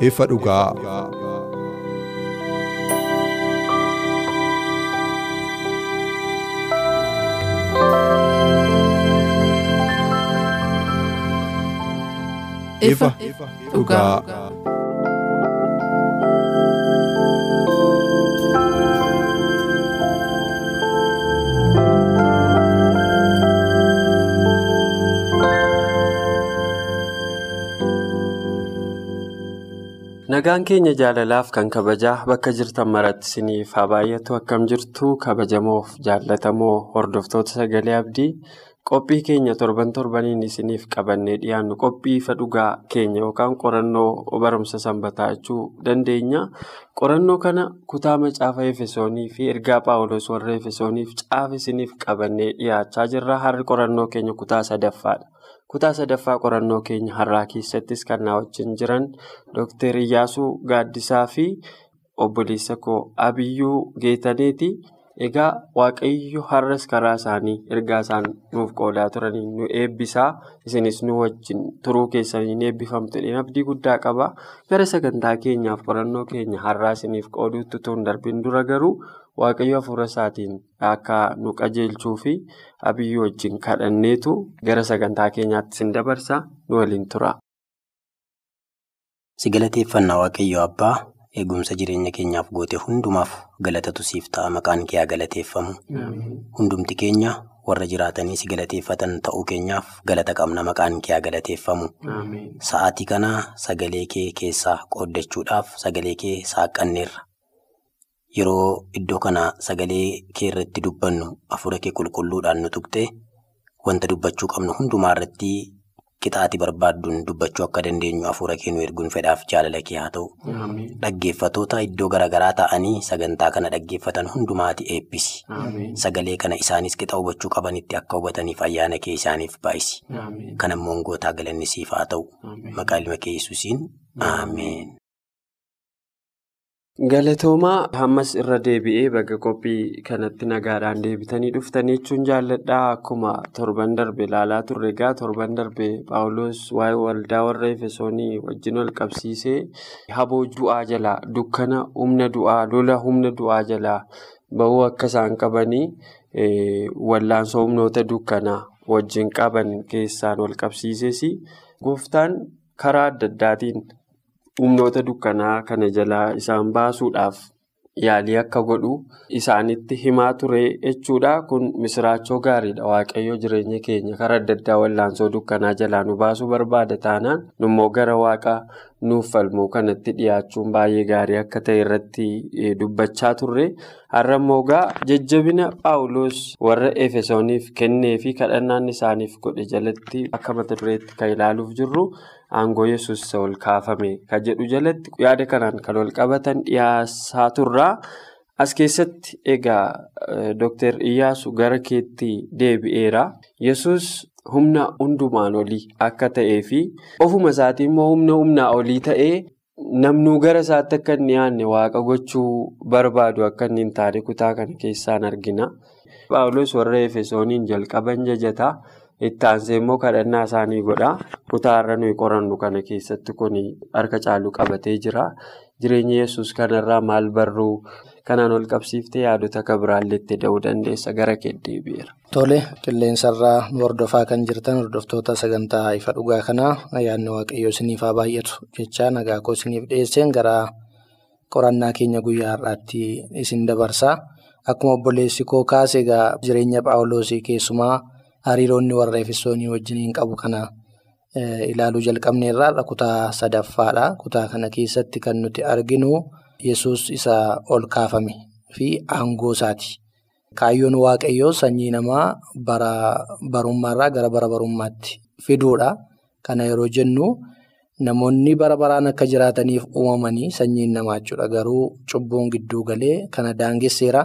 Ifa dhugaa. Ifa dhugaa. Nagaan keenya jaalalaaf kan kabajaa bakka jirtan maratti isiniif haa baay'atu akkam jirtu kabajamoof jaallatamoo hordoftoota sagalee abdii qophii keenya torban torbaniin isiniif qabannee dhiyaannu qophii ifa dhugaa keenya yookaan qorannoo barumsa sanbataa jechuu dandeenya. Qorannoo kana kutaa macaafa Efesoonii fi ergaa Paawuloos warra Efesooniif caafa isiniif qabannee dhiyaachaa jirra. Har'i qorannoo keenya kutaa sadaffaadha. Kutaa sadaffaa qorannoo keenya har'aa keessattis kan na wajjin jiran Dr. Iyyaasuu Gaaddisaa fi obboleessa koo Abiyyuu Geetaneeti. Egaa Waaqayyo har'as karaa isaanii ergaa isaan nuuf qoodaa turaniin nu eebbisaa. Isinis nu wajjin turuu keessaniin eebbifamtu abdii guddaa qaba. Gara sagantaa keenyaaf qorannoo keenya har'aa isiniif qooduutti utuu hin darbiin dura garuu Waaqayyo hafuura isaatiin akka nu qajeelchuu fi abiyyuu wajjin kadhanneetu gara sagantaa keenyaatti isin dabarsa nu waliin tura. Si galateeffannaa Waaqayyo Abbaa eegumsa jireenya keenyaaf goote hundumaaf galatatu siif ta'a maqaan kee haa galateeffamu. Hundumti keenya warra jiraatanii si galateeffatan ta'uu keenyaaf galata qabna maqaan kee haa galateeffamu. Sa'aatii kana sagalee kee keessaa qooddachuudhaaf sagalee kee saaqqanneerra. Yeroo iddoo kana sagalee kee irratti dubbannu hafuura kee qulqulluudhaan nu tuqxee wanta dubbachuu qabnu hundumaa irratti qixaatii barbaadduun dubbachuu akka dandeenyu hafuura kee nu erguun fedhaaf jaalala kee haa ta'u. Dhaggeeffatoota iddoo garaagaraa ta'anii sagantaa kana dhaggeeffatan hundumaati eebbisi. Sagalee kana isaanis qixa hubachuu qabanitti akka hubataniif ayyaana kee isaaniif baay'isi. Kan ammoo gootaa galanni siif haa ta'u. Maqaa ilma kee Yesuusiin Ameen. Galatoomaa hammas irra deebi'ee bakka qophii kanatti nagaadhaan deebitanii dhuftanii jechuun jaalladhaa akkuma torban darbe ilaalaa turre egaa torban darbe paawuloos waa'ee waldaa warra efesoonii wajjin wal qabsiisee haboo du'aa jalaa dukkana humna du'aa lola humna du'aa jalaa bahuu akka isaan qabanii wallaansoo humnoota dukkanaa wajjin qaban keessaan wal qabsiises gooftaan karaa adda addaatiin. Humnoota dukkanaa kana jalaa isaan baasuudhaaf yaalii akka godhu isaanitti himaa ture jechuudha. Kun misiraachoo gaariidha. Waaqayyo jireenya keenya karaa adda addaa wallaansoo dukkanaa jalaa nu baasuu barbaada taanaan immoo gara waaqa nuuf falmuu kanatti dhiyaachuun baay'ee gaarii akka ta'e irratti dubbachaa turre. Har'a immoo egaa jajjabina Paawuloos warra Efesooniif kennee fi kadhannaan isaaniif godhe jalatti akka mata dureetti kan ilaaluuf jirru. Aangoo yesus isa ol kaafame kan jedhu jalatti yaada kanaan kan wal qabatan dhiyaasaa turraa. As keessatti egaa Dr. Iyyaasu gara keetti deebi'eera. Yesus humna hundumaan olii akka ta'ee fi ofuma isaatii immoo humna humnaa olii ta'ee namnuu gara isaatti akka inni dhiyaanne waaqa gochuu barbaadu akka inni hin taane kutaa kana keessaan argina. Paawuloos warra Efesooniin jalqaban jajataa. Itti aansee immoo kadhannaa isaanii godha. Kutaa har'a nuyi qorannu kana keessatti kun harka caalu qabatee jira. Jireenya yesus kanarraa maal barruu kanaan ol qabsiiftee yaadota akka biraallee itti da'uu dandeessa gara kee deebi'eera. Tole qilleensarraa nu hordofaa kan jirtan hordoftoota sagantaa ifa dhugaa kanaa yaadni waaqayyoo isiniif haa baay'atu jecha nagaa koo isiniif dhiyeesseen gara qorannaa keenya guyyaa har'aatti isin dabarsa. Akkuma obboleessi koo kaase egaa jireenya Paawuloosii keessumaa. Hariiroonni warra efesoonii wajjiniin qabu kana ilaaluu jalqabne irraa kutaa sadaffaadha. Kutaa kana keessatti kan nuti arginu yesus isa ol kaafame fi aangoo isaati. Kaayyoon waaqayyoo sanyii namaa bara barummaarraa gara bara barummaatti fiduudha. Kana yeroo jennu namoonni bara baraan akka jiraataniif uumamanii sanyiin namaa jechuudha. Garuu cubbuun gidduu galee kana daangesseera.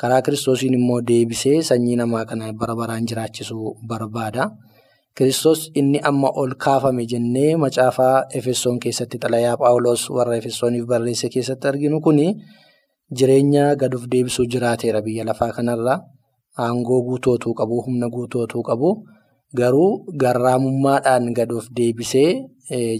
Karaa kiristoosiin immoo deebisee sanyii namaa kana bara baraan jiraachisuu barbaada. Kiristoos inni amma ol kaafame jennee macaafaa Efesoon keessatti xalayaa Phaawulos warra Efesooniif barreesse keessatti arginu kuni jireenya gaduuf deebisuu jiraateera biyya lafaa kanarra. Aangoo guutootuu qabu, humna guutootuu qabu. Garuu garraamummaadhaan gaduuf deebisee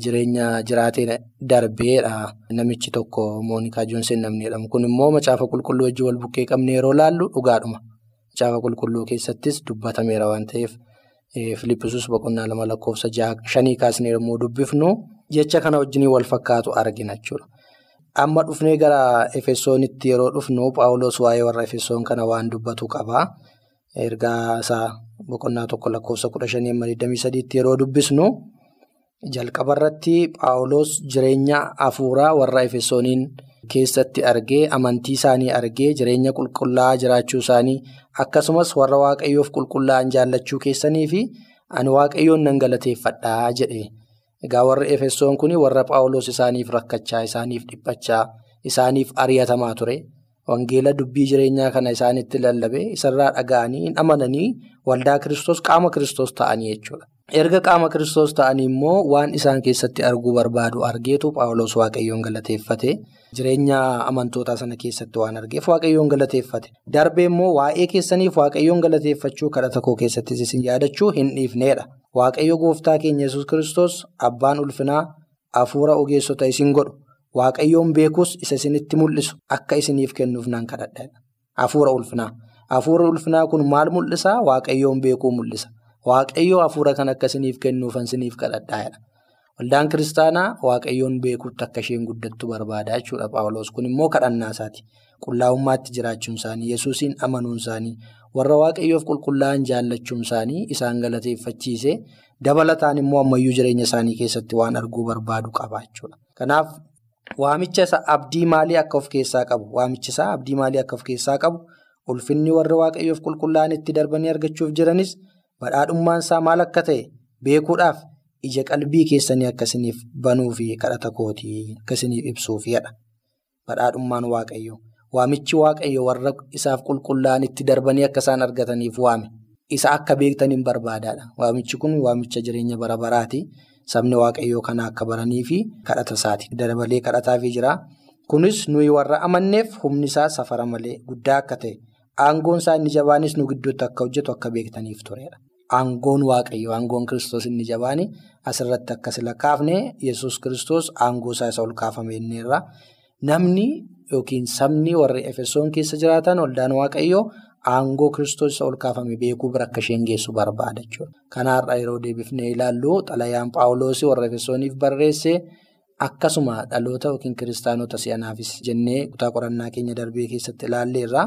jireenya jiraatee darbeedha. Namichi tokko Moonikaa Joonsen namni jedhamu. Kun immoo macaafa qulqulluu wajjin wal bukkee qabne yeroo laallu dhugaadhuma. Macaafa qulqulluu keessattis dubbatameera waan ta'eef Filippisuus boqonnaa lama lakkoofsa shanii kaasnee yommuu dubbifnu jecha kana wajjin wal fakkaatu argina jechuudha. Amma dhufnee gara Efesoonitti yeroo dhufnu Phaawulos waa'ee warra Efesoon kana waan dubbatu qaba. Ergaa isaa boqonnaa tokko lakkoofsa kudha shanii amma 23tti yeroo dubbisnu jalqaba irratti Phaawulos jireenya hafuuraa warra Efesooniin keessatti argee amantii isaanii argee jireenya qulqullaa'aa jiraachuu isaanii akkasumas warra waaqayyoof qulqullaa'an jaallachuu keessanii fi ani waaqayyoon nan galateeffadhaa jedhe. Egaa warri Efesoon kun warra Phaawulos isaaniif rakkachaa, isaaniif dhiphachaa, isaaniif ari'atamaa ture. Wangeela dubbii jireenyaa kana isaanitti lallabe isarraa dhaga'anii hin amananii waldaa kiristoos qaama kiristoos ta'anii jechuudha. Erga qaama kiristoos ta'anii immoo waan isaan keessatti arguu barbaadu argeetu Phaawulos waaqayyoon galateeffate. Jireenya amantootaa sana keessatti waan argeef waaqayyoon galateeffate. Darbee immoo waa'ee keessaniif waaqayyoon galateeffachuu kadhata koo keessattis isin yaadachuu hin dhiifneedha. Waaqayyo gooftaa keenya yesus kiristoos abbaan ulfinaa hafuura ogeessota isin godhu. Waaqayyoon beekus isa isinitti mul'isu akka isiniif kennuuf nan kadhadha. Hafuura ulfinaa. Hafuura ulfinaa kun maal mul'isa? Waaqayyoon beekuu mul'isa. Waaqayyoo hafuura kan akka isiniif kennuufan isiniif kadhadhaadha. Waldaan kiristaanaa waaqayyoon beekuutti akka isheen guddattu barbaada jechuudha Phaawulos. Kun immoo kadhannaa isaati. Qullaa'ummaatti jiraachuun isaanii, Yesuusiin amanuun isaanii, warra waaqayyoof qulqullaa'an jaallachuun isaanii isaan galateeffachiise dabalataan immoo ammayyuu jireenya isaanii keessatti waan arguu barbaadu qaba jechuudha. Kanaaf waamicha isaa abdii maalii akka of keessaa qabu? Waamichi isaa abdii maalii akka of keessaa qabu? Ulfinni warra waaqayyoof qulqullaa'an itti darbanii argachuuf jiranis badhaadhummaan isaa maal akka ta'e beekuudhaaf ija qalbii keessanii akkasiniif banuu fi kadhata kootii akkasiniif ibsuufidha. Badhaadhummaan waaqayyoo. Waamichi waaqayyo warra isaaf qulqullaa'an itti darbanii akka isaan argataniif waame. Isa akka beektaniin barbaadaadha. Waamichi kun waamicha jireenya bara baraati. Sabni waaqayyoo kana akka baranii fi kadhata isaati. Dabalee kadhataafii jira. Kunis nuyi warra amanneef humni isaa safara malee guddaa akka ta'e aangoon isaa inni jabaanis nu gidduutti akka hojjetu akka beektaniif turedha. Aangoon waaqayyo aangoon kiristoos inni jabaani asirratti akka sila kaafne yesus kiristoos aangoo isaa isa ol kaafame inni irraa namni yookiin sabni warri efesoon keessa jiraatan waldaan waaqayyoo aangoo kiristoos ol kaafame beekuu bira akka isheen geessu barbaada jechuudha. Kanaarraa yeroo deebifnee ilaallu xalayaan paawuloosii warra efesooniif barreesse akkasuma dhaloota yookiin kiristaanota si'anaafis jennee kutaa qorannaa keenya darbee keessatti ilaalleerra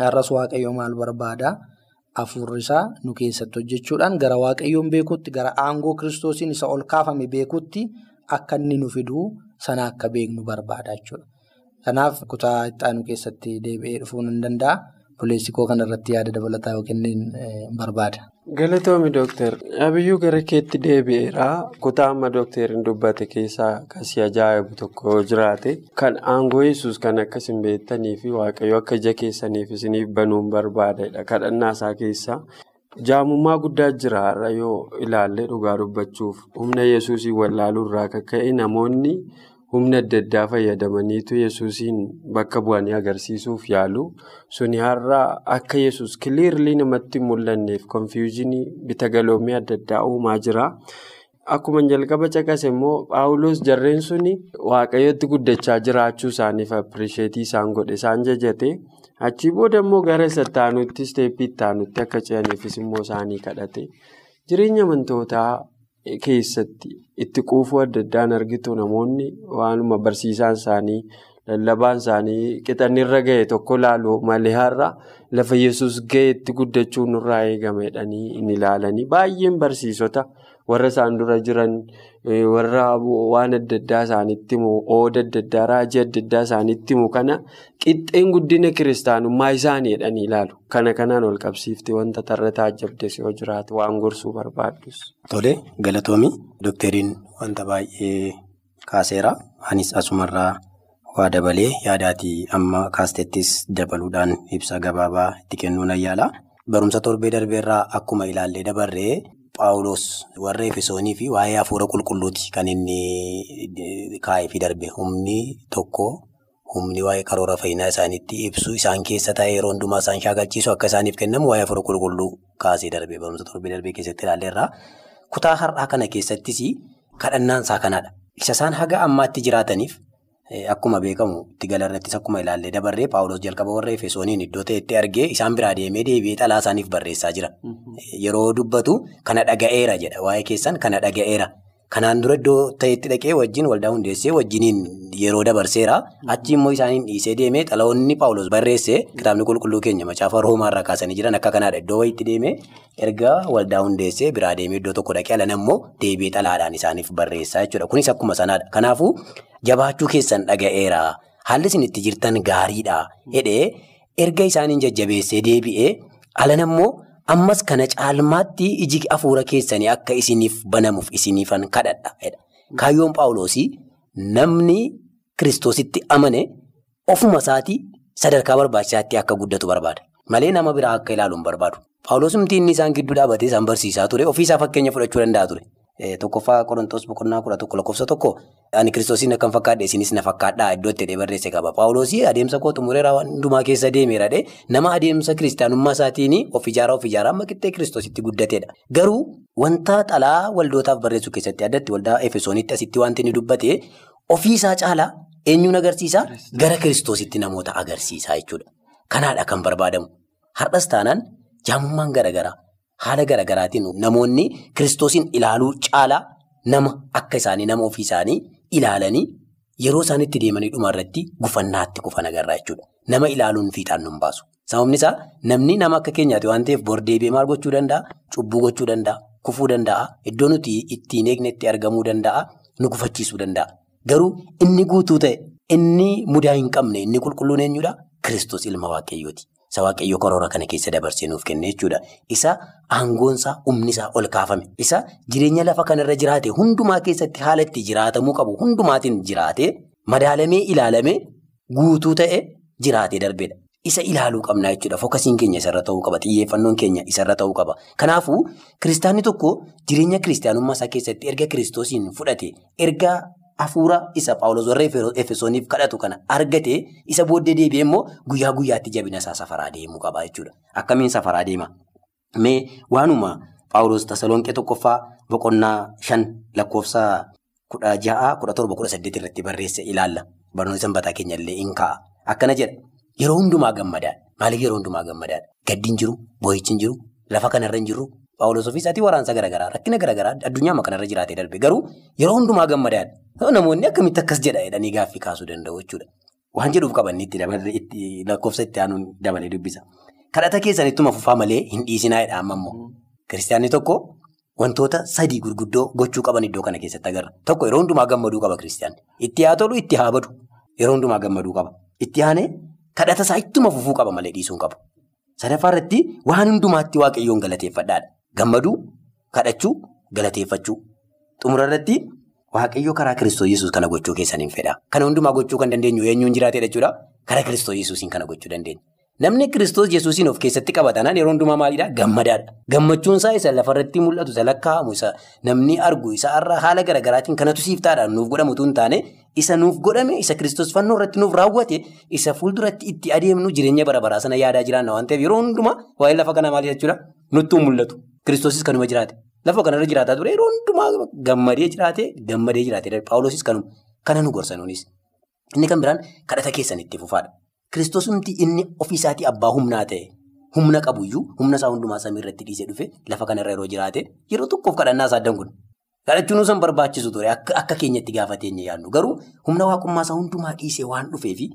har'as waaqayyoo maal barbaada? Hafuurri nu keessatti hojjechuudhaan gara waaqayyoon beekuutti gara aangoo kiristoosiin isa ol kaafame beekuutti akka inni nu fiduu sana akka beeknu barbaada jechuudha. Kanaaf kutaa itti aanu keessatti deebi'ee dhufuu nan danda'a. Buleessi koo kanarratti yaada dabalataa yookiin barbaada. Galatoomi Dooktar. Abiyyuu gara keetti deebi'eera. Kutaa amma Dookteriin dubbate keessaa kasii ajaa'ibu tokko yoo jiraate kan aangoo yesus kan akkas hin beektanii fi waaqayyo akka ija keessaniif isiniif banuun barbaadedha. Kadhannaa isaa keessaa jaamummaa guddaa jira har'a yoo ilaalle dhugaa dubbachuuf humna yesuusii wallaaluu irraa akka ka'e namoonni humna adda addaa fayyadamaniitu yesuusiin bakka bu'anii agarsiisuuf yaalu. Suni har'a akka yesus kiliirlii namatti mul'anneef konfiyuuzinii bita galoomii adda addaa uumaa jira. Akkuma jalqaba caqase immoo Paawuloos jarreen suni waaqayyotti guddachaa jiraachuu isaaniif appiriisheetii isaan godhe isaan jajate. Achii booda immoo gara isa taanutti isteeppii itti aanutti akka ce'aniifis immoo isaanii kadhate. Jireenya amantootaa keessatti itti quufuu adda addaan argitu namoonni waanuma barsiisaan isaanii lallabaan isaanii qixanirra ga'e tokko laalu malee har'a lafa yesus ga'eetti guddachuu nurraa eegama jedhanii hin ilaalanii. Baay'een barsiisota warra isaan dura jiran warra waan adda addaa isaanitti himu ooda adda addaa raajii adda addaa isaanitti himu kana qixxeen guddina kiristaanummaa isaanii jedhanii ilaalu. Kana kanaan ol qabsiiftee wanta tarra taajjabdes yoo jiraate waan gorsuu barbaaddus. Tole galatoomii doktariin wanta baay'ee kaaseera. Anis asumarraa waa dabalee yaadaatii amma kaastettis dabaluudhaan ibsa gabaabaa itti kennuun ayyaala. Barumsa torbee darbeerraa akkuma ilaallee dabarree Paawuloos warra Efesoonii fi waa'ee hafuura qulqulluuti kan inni kaa'eefii darbe humni tokko humni waa'ee karoora fayyinaa isaaniitti ibsu isaan keessa taa'ee yeroo hundumaa isaan shaakalchiisu akka isaaniif kennamu waa'ee hafuura qulqulluu kaasee darbe barumsa torbee darbee keessatti ilaalleerraa. Kutaa har'aa kana keessattis kadhannaan isaa kanaadha. Isa isaan haga ammaatti jiraataniif akkuma beekamu itti galarrattis akkuma ilaallee dabarree Paawuloos jalqaba warra Efesooniin iddoo ta'etti argee isaan biraa deemee deebi'ee xalaa isaaniif barreessaa jira. Yeroo dubbatu kana dhaga'eera jedha waa'ee keessan kana dhaga'eera. Kanaan dura iddoo ta'etti dhaqee wajjin waldaa hundeessee wajjiniin yeroo dabarseera. Achi immoo isaaniin dhiisee deemee xalaoonni Paawuloos barreessee kitaabni qulqulluu keenya macaafa Roomaarraa kaasanii jiran akka kanaadha. Iddoo wayiitti deemee erga waldaa hundeessee biraa deemee iddoo tokko dhaqee alan immoo deebi'ee xalaadhaan isaaniif barreessaa jechuudha. Kunis akkuma sanaadha. Kanaafuu jabaachuu keessan dhaga'eera. Haalli isin itti jirtan gaariidha. Hidhee erga isaaniin jajjabeessee deebi'ee alan immoo ammas kana caalmaatti iji hafuura keessanii akka isiniif banamuuf isiniifan kadhadha. Kaayyoon Paawuloosii namni kiristoositti amane ofuma isaatii sadarkaa barbaachisaatti akka guddatu barbaada. Malee nama biraa akka ilaalu hin barbaadu. Paawuloos inni isaan gidduu dhaabatee isaan barsiisaa ture ofiisaa fakkeenya fudhachuu danda'a ture. Tokkoffaa Qorontoos boqonnaa kudha tokko lakkoofsa tokko ani kiristoosiin akkam fakkaadhe isinis na fakkaadhaa iddoo itti hidhee barreesse qaba. Paawuloosii adeemsa koo xumureera hundumaa keessa deemeera nama adeemsa kiristaanummaa isaatiin of ijaaraa of ijaaraa amma qixxee kiristoositti guddateedha. Garuu wanta xalaa waldootaaf barreessuu keessatti addatti waldaa Efesoonitti asitti wanti inni dubbate ofiisaa caalaa eenyuun agarsiisaa gara kiristoositti namoota agarsiisaa jechuudha. Kanaadha kan barbaadamu. Har'as taanaan jaamummaan garaagaraa. Haala garaagaraatiin namoonni kiristoosiin ilaaluu caalaa nama akka isaanii nama ofii isaanii ilaalanii yeroo isaan itti deemanii dhumarratti gufannaatti kufan agarraa jechuudha. Nama ilaaluun fiixaan nu baasu. Sababni isaa namni nama akka keenyaati waan ta'eef bordeebi'ee maal gochuu danda'a? Cubbuu gochuu danda'a. Kufuu danda'a. Iddoo nuti ittiin eegnetti argamuu danda'a. Nu gufachiisuu danda'a. Garuu inni guutuu ta'e inni mudaa hin qabne inni qulqulluun eenyudha? Kiristoos ilma waaqayyooti. Isa waaqayyoo karoora kana keessa dabarsee nuuf kenne jechuudha. Isa aangoonsaa humnisaa ol kaafame. Isa jireenya lafa kanarra jiraate hundumaa keessatti haala itti jiraatamuu qabu hundumaatiin jiraate madaalamee ilaalamee guutuu ta'e jiraatee darbeedha. Isa ilaaluu qabna jechuudha. Fokkasiin keenya isarra ta'uu qaba. Xiyyeeffannoon keenya isarra ta'uu qaba. Kanaafuu kiristaanni tokko jireenya kiristaanummaa isaa keessatti erga kiristoosiin fudhate erga hafuura isa Paawuloos warra Efesooniif kadhatu kana argate isa booddee deebi'ee immoo guyyaa guyyaatti jabina isaa safaraa deemuu qaba jechuudha. Akkamiin safaraa deema? Mee waanuma Paawuloos Tasalonqee tokkoffaa boqonnaa shan lakkoofsa kudha ja'a kudha torba kudha saddeet irratti barreesse ilaalla. Barnoota sanbataa keenya illee in kaa'a. Akkana jedha. Yeroo hundumaa gammadaadha. Maaliif yeroo hundumaa gammadaadha? Gaddi hin jiru, boo'ichi hin jiru, lafa kanarra hin jiru. Paawuloos ofiisaatii waraansa garaagaraa rakkina garaagaraa addunyaa kanarra jiraatee darbe garuu yeroo hundumaa gammadaadha. Namoonni akkamitti akkas jedha jedhanii gaaffii kaasuu danda'u jechuudha. Waan jedhuuf qaban itti lakkoofsa itti aanuun dabalee dubbisa. Kadhata keessan ittuma fufaa malee hin dhiisinaa jedha amma immoo. Kiristaanni tokko wantoota sadii gurguddoo gochuu qaban iddoo kana keessatti agarra. Tokko yeroo hundumaa gammaduu qaba kiristaanni. Itti haa tolu itti haa badu yeroo hundumaa gammaduu qaba. Itti aanee kadhata isaa ittuma fufuu qaba malee dhiisuu qabu. Sadaffaa irratti waan hundumaatti waaqayyoon galateeffadhaadha. Gammaduu, kadhachuu, galateeffachuu. Xumura irratti waaqayyoo karaa Kiristoos Yesuus kana gochuu keessaniin fedha. Kana hundumaa gochuu kan dandeenyu eenyuun jiraatedha jechuudha. Karaa Kiristoos Yesuusiin kana gochuu dandeenya. Namni Kiristoos Yesuusiin of keessatti qabatanaan yeroo hundumaa maalidhaa? Gammadaadha. Gammachuun isaa isa lafarratti mul'atu, isa lakkaa'amu, isa namni argu, isa irraa haala garaagaraatiin kanatu siif taadhaan nuuf godhamutu hin taane isa nuuf godhame, isa Kiristoos fannoo irratti nuuf raawwate, isa fuulduratti itti adeemnu jireenya bara baraa sana yaadaa jiraanna waan ta'eef yeroo hundumaa waa'ee lafa kanaa maali jechuudha? Nutti mul'atu. Kiristoosis kanuma jiraate. Lafa kanarra jiraataa ture yeroo hundumaa gammadee jiraate, gammadee jiraate. Paawuloosis kanuma. Kana nu gorsanuunis. Inni kan biraan kadhata keessan itti fufaadha. Kiristoosumti inni ofiisaatii abbaa humnaa ta'e humna qabuyyuu humna isaa hundumaa samii irratti dhiisee dhufe lafa kanarra yeroo jiraate yeroo tokkoof kadhannaa isaa addan kun. Kadhachuun hin barbaachisu ture akka keenyatti gaafateenya yaadnu. Garuu humna waaqummaa isaa hundumaa dhiisee waan dhufeefi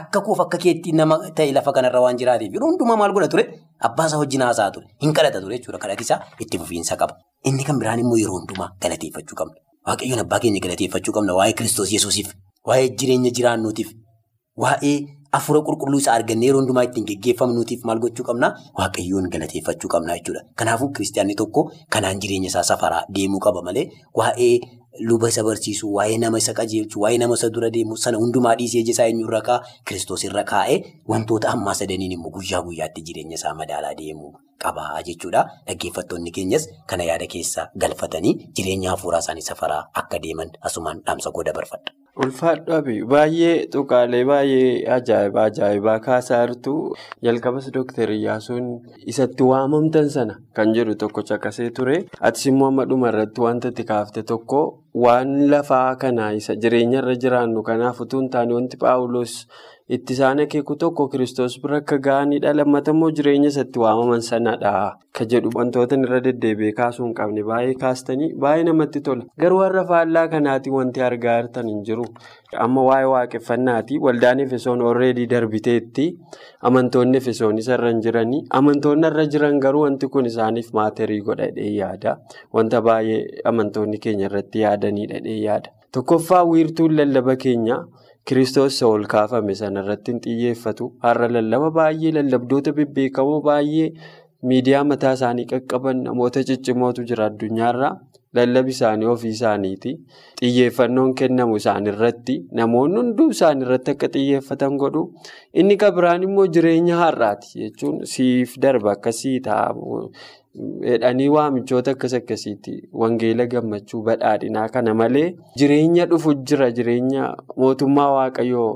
akka koof akka keetti nama ta'e lafa kanarra waan jiraateef yeroo hundumaa maal godha ture? Abbaa isaa wajjin haasaa ture. Hin kadhata ture jechuudha. Kadhatisaa itti fufiinsa qaba. Inni kan biraan immoo yeroo hundumaa galateeffachuu qabna. Waaqayyoon abbaa keenya galateeffachuu qabna. Waa'ee kiristoos yesuusiif, waa'ee jireenya jiraannuutiif, waa'ee hafuura qulqulluu isaa argannee yeroo hundumaa ittiin geggeeffamnuutiif maal gochuu qabna? Waaqayyoon galateeffachuu qabna jechuudha. Kanaafuu kiristaanni tokko kanaan jireenya isaa safaraa deemuu qaba malee waa'ee luba isa barsiisuu, waa'ee nama isa qajeelchuu, waa'ee nama isa dura deemu sana hundumaa dhiisee ija isaa eenyurra kaa'a? Kiristoos irra kaa'ee wantoota ammaa sadaniin immoo guyyaa guyyaatti jireenya isaa madaalaa deemuu qaba jechuudha. Dhaggeeffattoonni keenyas kana yaada keessa galfatanii jireenya hafuuraa isaanii safaraa akka deeman asumaan dhaamsa godha barfadha. Ulfaadhaa baay'ee tuqaalee baay'ee ajaa'ibaa ajaa'ibaa kaasaa jirtu jalqabas Dooktar Iyyaasuun isatti waamamtan sana kan jedhu tokko caqasee ture. Atis immoo amma dhuma irratti wanta itti kaafte tokko waan lafaa kana isa jireenya irra jiraannu kanaaf utuu hin taane wanti Paawuloos itti isaan akeeku tokko Kiristoos bira akka ga'anidha. Lammata immoo jireenya isatti waamaman sanadha. Ka jedhu wantoota irra deddeebi'ee kaasuu hin qabne baay'ee kaastanii baay'ee namatti tola. Garuu warra faallaa kanaati wanti argaa jirtan hin jiru. Amma waa'ee waaqeffannaati. Waldaan Efesoon already darbiteetti amantoonni Efesoon isarra hin jiranii. Amantoonni irra jiran garuu wanti kun isaaniif maaterii godhadhee yaada. Wanta baay'ee amantoonni keenya irratti yaadanidha yaada. Tokkoffaa wiirtuun lallaba keenya. Kiristoos isa ol kaafame sana irratti hin xiyyeeffatu. Har'a lallaba baay'ee lallabdoota bebbeekamoo baay'ee miidiyaa mataa isaanii qaqqaban namoota ciccimootu jira addunyaarra. Lallabi isaanii ofii isaaniiti. Xiyyeeffannoon kennamu isaanirratti namoonni hunduu isaanirratti akka xiyyeeffatan godhu. Inni kan biraan immoo jireenya har'aati jechuun siif darba akkasii ta'a. Hedhanii waamichoota akkas akkasiiti. Wangeela gammachuu badhaadhinaa kana malee jireenya dhufu jira jireenya mootummaa waaqayyoo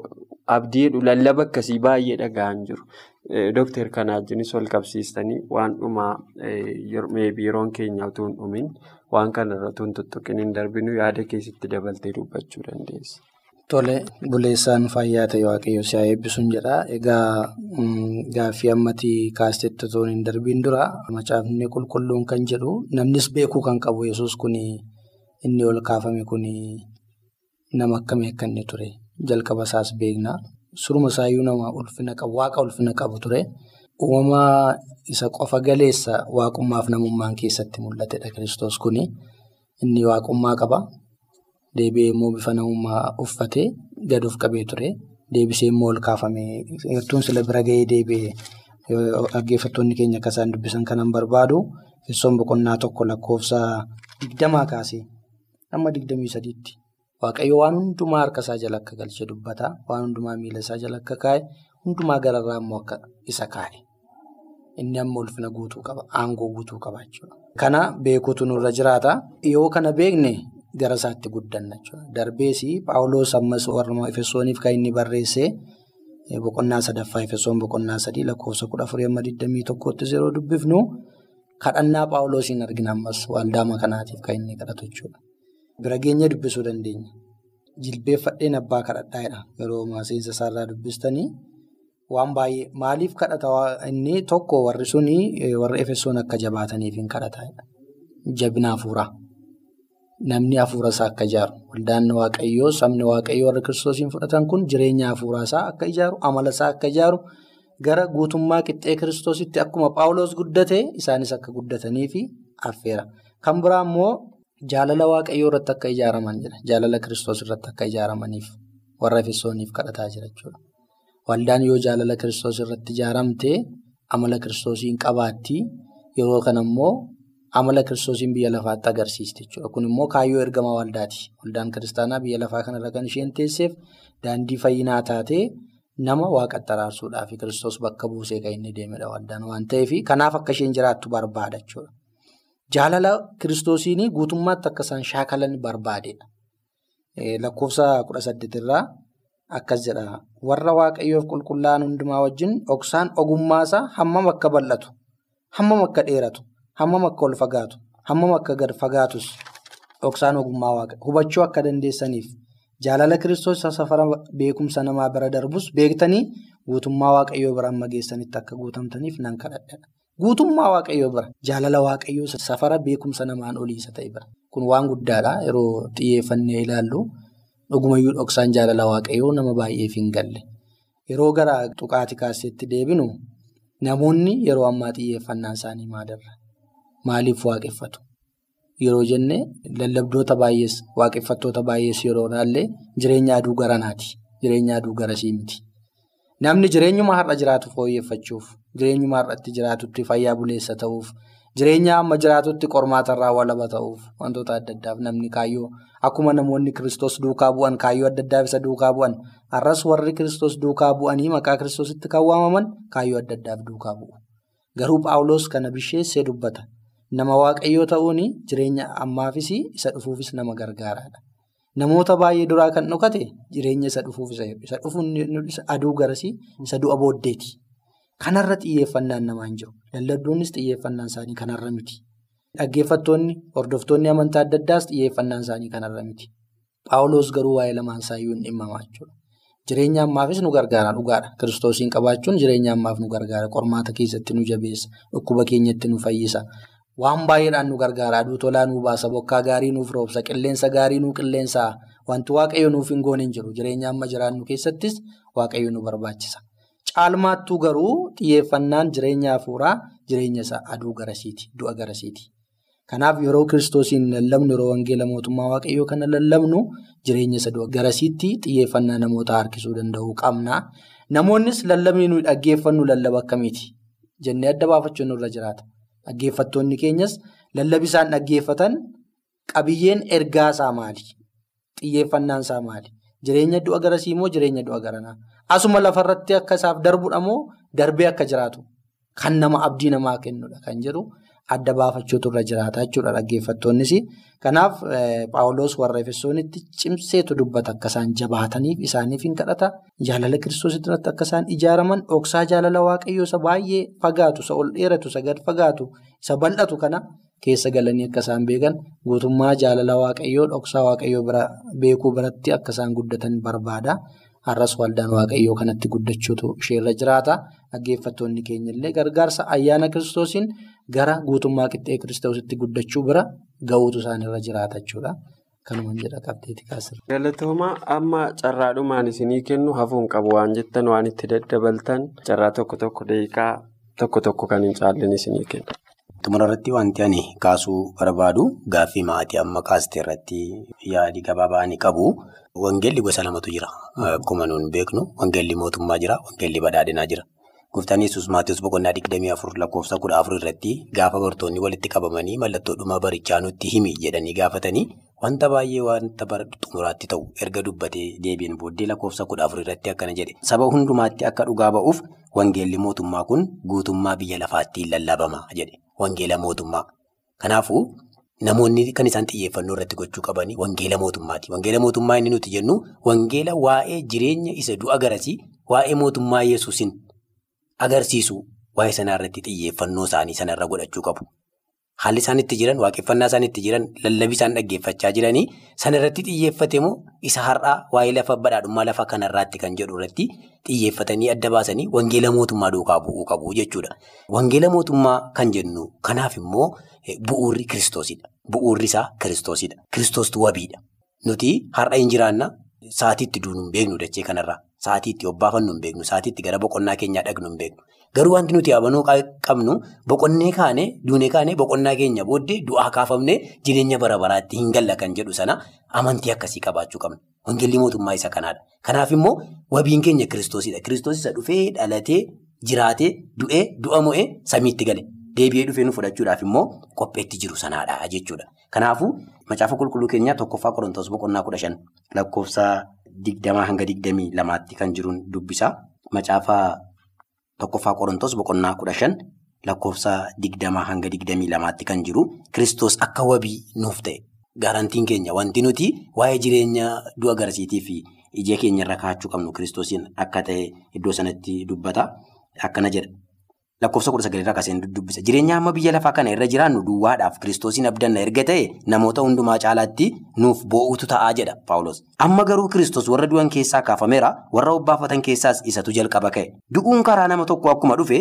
abdii jedhu lallaba akkasii baay'ee dhaga'an jiru. Dooktar Kanaajinis ol qabsiistanii waan dhumaa yeroon keenya utuu hin dhumin waan kanarra utuu hin tuttuqin hin darbinu yaada keessatti dabaltee dubbachuu dandeessa. Tole buleessaan fayyaa ta'e waaqayyo si haa eebbisuun jedha. Egaa gaaffii ammatii kaastetti otoo hin darbiin dura macaafni qulqulluun kan jedhu namnis beekuu kan qabu yesus kun inni ol kaafame kun nama akkamii akka inni ture jalqaba isaas beekna. Suruma isaayyuu nama ulfina qabu waaqa ulfina qabu ture. Uumama isa qofa galeessa waaqummaaf namummaan keessatti mul'atedha kiristoos kun inni waaqummaa qaba. Deebi'ee immoo bifa namummaa uffatee gad of qabee ture. Deebisee immoo ol kaafame. Heertuun sila bira gahee deebi'ee dhaggeeffattoonni keenya akka isaan dubbisan kanan barbaadu Efesoon boqonnaa tokko lakkoofsa digdamaa kaasee amma digdamii sadiitti. Waaqayyo waan hundumaa harka isaa jala akka galchee dubbata. Waan hundumaa miila isaa jala akka kaa'e hundumaa gararraa immoo akka isa kaa'e. Inni amma ulfina guutuu qaba. Aangoo guutuu qaba jechuudha. Kana beekuutu nurra jiraata. Yoo kana beekne gara isaatti guddanna jechuudha. Darbees Paawuloos ammas warra Efesooniif kan inni barreesse boqonnaa sadaffaa Efesoon boqonnaa sadii lakkoofsa kudha afurii amma digdamii tokkotti yeroo dubbifnu kadhannaa Paawuloosiin argina ammas waldaama kanaatiif kan inni kadhatu jechuudha. Bira geenye dubbisuu dandeenya. Jilbeeffadheen abbaa kadhadhaadha. Yeroo seensa isaarraa dubbistanii waan baay'ee maaliif kadhata inni tokko warri suni warri Efesoon akka jabaataniif hin kadhataadha. Jabina hafuuraa. Namni hafuura isaa akka ijaaru waldaan waaqayyoo sabni waaqayyoo warra kiristoosiin fudhatan kun jireenya hafuuraa isaa akka ijaaru amala isaa akka ijaaru gara guutummaa qixxee kiristoositti akkuma paawuloos guddate isaanis akka guddatanii fi affeera. Kan biraa immoo jaalala waaqayyoo irratti akka ijaaraman jira. Jaalala kiristoos irratti akka ijaaramaniif warra efesooniif kadhataa jira jechuudha. Waldaan yoo jaalala kiristoos irratti ijaaramte amala kiristoosiin qabaatti yeroo kana immoo. Amala kiristoosiin biyya lafaatti agarsiisti jechuudha. Kun immoo kaayyoo ergama waldaati. Waldaan kiristaanaa biyya lafaa kanarra kan isheen teesseef daandii fayyinaa taatee nama waaqatti araarsuudhaaf kiristoos bakka buusee kan inni deemedha waldaan waan ta'eef kanaaf akka isheen jiraattu barbaada jechuudha. Jaalala kiristoosiin guutummaatti akka isaan shaakalan barbaadedha. Lakkoofsa kudha saddeetirraa akkas jedha. Warra waaqayyoof qulqullaa'an hundumaa wajjin dhoksaan ogummaasaa hammam akka bal'atu, hammam akka dheeratu. Hammam akka ol fagaatu, hammam akka gad fagaatus dhoksaan ogummaa waaqa hubachuu akka dandeessaniif jaalala kiristoos safara beekumsa namaa bira darbus beektanii guutummaa waaqayyoo bira amma geessanitti akka guutamtaniif nan kadhadha. Guutummaa waaqayyoo bira jaalala waaqayyoo safara beekumsa namaan oliisa ta'e bira. Kun waan guddaadha yeroo xiyyeeffannee ilaallu dhugumayyuu dhoksaan jaalala waaqayyoo nama baay'eef hin galle. Yeroo gara tuqaati kaasetti deebinu namoonni yeroo ammaa xiyyeeffannaan isaanii maalirra? Maaliif waaqeffatu? yeroo jenne lallabdoota baay'ees waaqeffattoota baay'ees yeroo ilaalle jireenya aduu garanaati. Jireenya aduu garasii miti. Namni jireenyuma har'a jiraatu fooyyeffachuuf, jireenyuma har'atti jiraatutti fayyaa buleessa ta'uuf, jireenya amma jiraatutti qormaatarraa walaba ta'uuf wantoota adda addaaf namni kaayyoo akkuma namoonni kiristoos duukaa bu'an kaayyoo adda addaaf isa duukaa bu'an har'as warri kiristoos duukaa bu'anii maqaa kiristoositti kan waamaman kaayyoo adda addaaf duukaa bu'u. Garuu Paawuloos kana bisheessee dubbata. Nama waaqayyoo ta'uun jireenya ammaafis isa dhufuufis nama gargaaraadha. Namoota baay'ee duraa kan dhokate jireenya isa dhufuuf isa dhufuun aduu garasii isa du'a booddeeti. Kanarra xiyyeeffannaan namaan jiru. Lallabdoonnis xiyyeeffannaan isaanii kanarra miti. Dhaggeeffattoonni hordoftoonni amantaa adda addaas xiyyeeffannaan isaanii kanarra miti. Paawuloos garuu waa'ee lamaan isaayyuu hin dhimmamaa jechuudha. Jireenya ammaafis nu gargaara dhugaadha. Kiristoosiin qabaachuun jireenya ammaaf nu gargaara. Qormaata keessatti nu jabeessa. Dhukkuba keenyatti nu fayyisa. Waan baay'eedhaan nu gargaara. Aduu tolaa nu baasa. Bokkaa gaarii nuuf roobsa. Qilleensa gaarii nu qilleensa. Wanti waaqayyo nuuf hin goone hin jiru. Jireenya amma jiraannu keessattis waaqayyo nu barbaachisa. Caalmaattuu garuu xiyyeeffannaan jireenya hafuuraa jireenya isaa aduu garasiiti. Du'a garasiiti. Kanaaf yeroo kiristoosiin lallabnu yeroo wangeela mootummaa waaqayyoo kana lallabnu jireenya isa du'a garasiitti xiyyeeffannaa namoota harkisuu danda'uu qabna. Namoonnis lallabni nuyi dhaggeeffannu lallaba akkamiiti? Jennee adda baafachuun nurra jiraata. Dhaggeeffattoonni keenyas lallabi isaan dhaggeeffatan qabiyyeen ergaa isaa maali? Xiyyeeffannaan isaa maali? Jireenya du'a garasii moo jireenya du'a garanaa? Asuma lafarratti akka isaaf darbudha moo darbee akka jiraatu? Kan nama abdii namaa kennudha kan jedhu adda baafachuutu irra jiraata jechuudha dhaggeeffattoonnis. Kanaaf Paawuloos warra Efesoonitti cimseetu dubbata akka isaan jabaataniif isaaniif hin kadhata. Jaalala kiristoositti irratti akka isaan ijaaraman dhoksaa jaalala waaqayyoo isa baay'ee fagaatu, isa ol dheeratu, isa gad fagaatu, isa bal'atu kana keessa galanii akka isaan beekan guutummaa jaalala waaqayyoo dhoksaa waaqayyoo beekuu biratti akka isaan guddatan barbaada. Har'as waldaan waaqayyoo kanatti guddachuutu isheerra jiraata. Dhaggeeffattoonni keenya illee gargaarsa ayyaana kiristoosiin gara guutummaa qixxee kiristoositti guddachuu bira ga'uutu isaanirra jiraata jechuudha. Kanuma jedha qabdeeti kaasirra. Galatoomaa amma carraadhumaan isinii kennu hafuun qabu waan jettan waan itti daddabaltan carraa tokko tokko daqiiqaa tokko tokko kan hin caalleen isinii kenna. Xumura irratti wanti ani kaasuu barbaadu gaaffii maatii amma kaastee irratti yaadi gabaabaa ni qabu. Wangeelli gosa lamatu jira. Akkuma nuun beeknu wangeelli mootummaa jira, wangeelli badhaadhinaa jira. Gooftaan Yesuus Maatiyus boqonnaa digdamii afur lakkoofsa kudha afur irratti gaafa bartoonni walitti qabamanii mallattoo dhuma barichaa nutti himi jedhanii gaafatanii wanta baay'ee wanta bara xumuraatti ta'u erga dubbatee deebiin booddee lakkoofsa kudha afur irratti akkana jedhe. Saba hundumaatti akka dhugaa ba'uuf wangeelli mootummaa kun guutummaa biyya lafaatti lallabama jedhe. Wangeela mootummaa. Kanaafuu namoonni kan isaan xiyyeeffannoo irratti gochuu qabanii wangeela mootummaati. Wangeela mootummaa inni nuti jennu wangeela waa'ee jireenya isa du'a garasii waa'ee mootummaa Yesuusin agarsiisu waa'ee sanaa irratti xiyyeeffannoo isaanii sanarra godhachuu qabu. Haalli isaan itti jiran waaqeffannaa isaan itti jiran lallabii isaan dhaggeeffachaa jiranii sanarratti xiyyeeffate moo isa har'aa waa'ee lafa badhaadhummaa lafa kanarraatti kan jedhu irratti xiyyeeffatanii adda baasanii wangeela mootummaa duukaa bu'uu qabu jechuudha. Wangeela mootummaa kan jennu kanaaf immoo bu'uurri kiristoosidha. Bu'uurri isaa kiristoosidha. Kiristoostu wabiidha. Nuti har'a hin jiraanna saatiitti duunu hin beeknu dachee kanarraa. Saatiitti obbaafannu hin beeknu. Saatiitti gara boqonnaa keenyaa dhaqnu hin beeknu. Garuu wanti nuti abanuu qabnu boqonnee kaane duunee kaane boqonnaa keenya booddee du'aa kaafamnee jireenya bara baraatti hin galla kan jedhu sana amantii akkasii qabaachuu qabna. Wangeelli mootummaa isa kanaadha. Kanaaf immoo wabiin keenya kiristoosidha. Kiristoos isa dhufee dhalatee jiraatee du'ee du'a mo'ee samiitti gale. Deebi'ee dhufee nu fudhachuudhaaf immoo qopheetti jiru sanaadha jechuudha. Kanaafuu macaafa qulqulluu keenyaa tokkoffaa qorontoos boqonnaa kudha shan lakkoofsa digdamaa hanga digdamii lamaatti kan jiruun dubbisa. Macaafa tokkoffaa qorontoos boqonnaa kudha shan lakkoofsa digdamaa hanga digdamii lamaatti kan jiru Kiristoos akka wabii nuuf ta'e. Gaarantiin keenya wanti nuti waa'ee jireenya du'a garasiitii fi ija keenya irra kaa'achuu qabnu kiristoosiin akka ta'e iddoo sanatti dubbata. Akkana jedha. Lakkoofsa kudha sagalirraa kaasee dubbisa. Jireenya amma biyya lafaa kana irra jiraannu duwwaadhaaf kiristoosiin abdanna erga ta'e namoota hundumaa caalaatti nuuf boo'utu ta'aa jedha Paawulos. Amma garuu kiristoos warra du'an keessaa kaafameera warra obbaafatan keessaas isatu jalqaba ka'e. Du'uun karaa nama tokko akkuma dhufe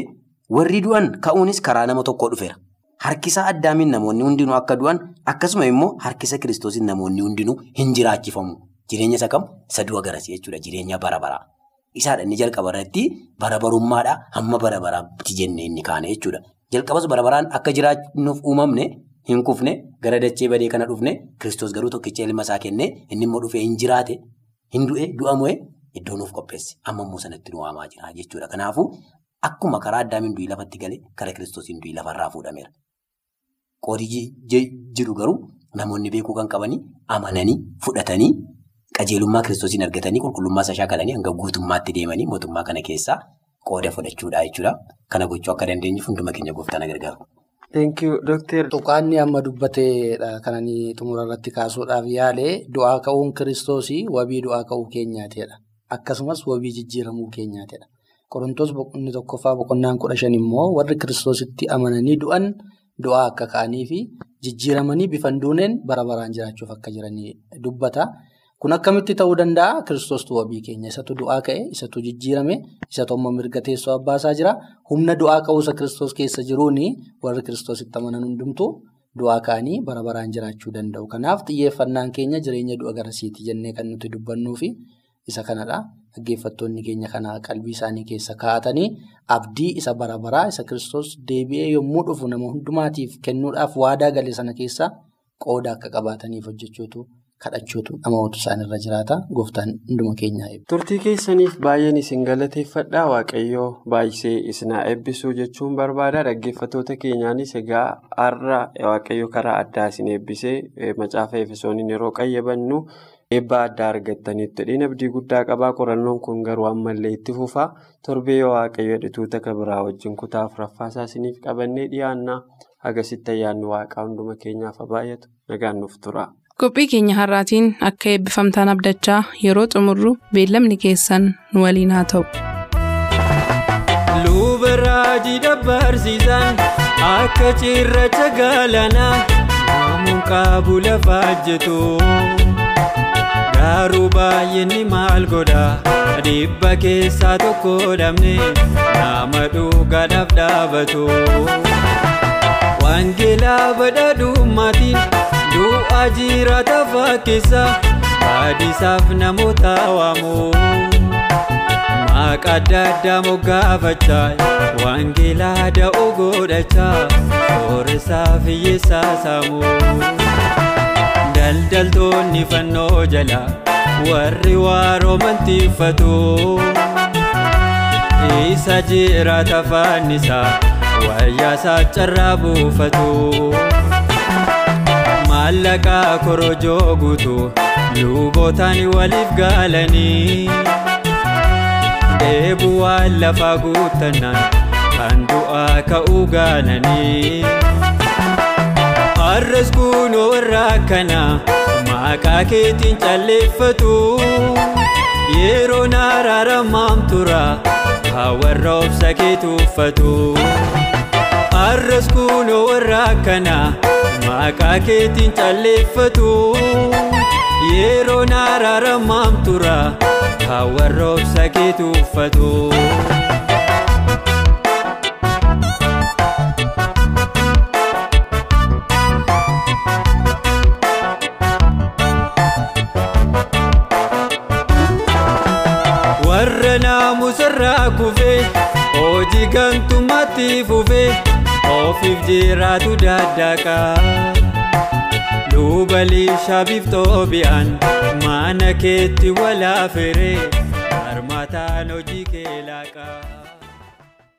warri du'an ka'uunis karaa nama tokkoo dhufeera. Harkisa addaamiin namoonni hundinuu akka du'an akkasuma immoo harkisa kiristoosiin namoonni hundinuu hin jiraachifamu. Jireenya isa kam? Isa du'a garasi jechuudha. Jireenya bara baraa. Isaadha inni jalqaba irratti bara barummaadhaa hamma bara baraatti jennee inni kaane jechuudha. Jalqabas bara baraan akka jiraachuuf uumamne hin kufne gara dachee badee kana dhufne kiristoos garuu tokkicha ilma isaa kennee inni immoo dhufee hin jiraate hin du'e du'a mo'e iddoo nuuf qopheesse amma immoo sanatti nu waamaa jira jechuudha. Kanaafuu akkuma karaa addaamiin du'i lafatti galee karaa kiristoosiin du'i lafarraa fuudhameera. Qoodii jiru garuu namoonni beekuu kan qabanii amananii fudhatanii qajeelummaa kiristoosiin argatanii qulqullummaa isaa shaakalanii hanga guutummaatti deemanii mootummaa kana keessaa qooda fudhachuudha jechuudha. Kana gochuu akka dandeenyuuf hunduma keenya gooftaan gargaaru. Thank you, Doctor. Tuqaanni amma dubbateedha kananii xumura irratti kaasuudhaaf yaale du'aa ka'uun kiristoosii wabii du'aa ka'uu keenyaatidha. Akkasumas wabii jijjiiramuu keenyaatidha. Qorontoos boqonnaa tokkoffaa boqonnaan kudha shan immoo warri kiristoositti amananii du'an du'aa akka ka'anii fi jijjiiramanii bifan duuneen bara baraan jiraachuuf akka jiranii dubbata. Kun akkamitti ta'uu danda'a? Kiristoostu wabii keenya. Isatu du'aa ka'e, isatu jijjiirame, isatu amma mirga teessoo abbaasaa jira. Humna du'aa ka'uusa Kiristoos keessa jiruun warri Kiristoositti amanan hundumtuu du'aa ka'anii bara baraan jiraachuu danda'u. Kanaaf xiyyeeffannaan keenya jireenya du'a garasiiti jennee kan nuti dubbannuu fi isa kanadha. Dhaggeeffattoonni keenya kana qalbii isaanii keessa kaa'atanii abdii isa bara baraa isa Kiristoos deebi'ee yommuu dhufu nama hundumaatiif kennuudhaaf waadaa gale sana keessaa qooda akka qabaataniif hojjechuutu. Kadhachuutu namoota isaanirra jiraata. Gooftaan hunduma keenyaa eebba. Turtii keessaniif baay'een isin galateeffadha waaqayyoo baay'isee isinaa eebbisuu jechuun barbaada. Dhaggeeffattoota keenyaanis egaa har'a waaqayyo karaa addaa isin eebbisee macaafa efesooniin yeroo qayyabannu eebba addaa argattanitti dhina abdii guddaa qabaa. Qorannoon kun garuu ammallee itti fufa torbee waaqayyo dhituuta kabiraa wajjin kutaa afuraffaasaa isiniif qabannee dhiyaannaa. Agasitti ayyaanni waaqaa hunduma keenyaaf baay'atu nagaan nuuf tura. Qophii keenya har'aatiin akka eebbifamtaan abdachaa yeroo xumurru beellamni keessan nu waliin haa ta'u. Luba raajii dabbarsiisan akka cirracha galaanaa namuun qabu lafa hojjetu. Garuu baay'inni maal godha dhibba keessaa tokko dhabne nama dhugaadhaaf dhaabatu. Wangeelaa badhaadhummaatiin. Du'a jiraata fakkeessa baadisaaf namoota waamu Maqaa adda addaa moggaafachaa wangeelaa da'oo godhachaa sooressaa hiyyeessaa saamu. Daldaltoonni fannoo jala warri waaroo mantiiffatu. Isa jiraata fannisaa wayyaasaa carraa buufatu. Maallaqaa korojoo guutuu lubootaan waliif gaalanii dheebuu waan lafaa guuttannaan kan du'aa ka'uu gaalanii. Har'as kunoo warra akkanaa maqaa keetiin calleeffatu yeroon araaramaam tura warra obsa keetu uffatu. Har'as kunoo warra akkanaa. Maqaa keetiin calleeffatu yeroon araaramaam tura kan warra obsa keetu uffatu. Naamusarraa kufee hojii gantummaatti fufee. Ofiif jiraatu daddaqaa luba liishaa biftoo bi'aan mana keetti walaafiree harmaataan hojii kee laaqaa.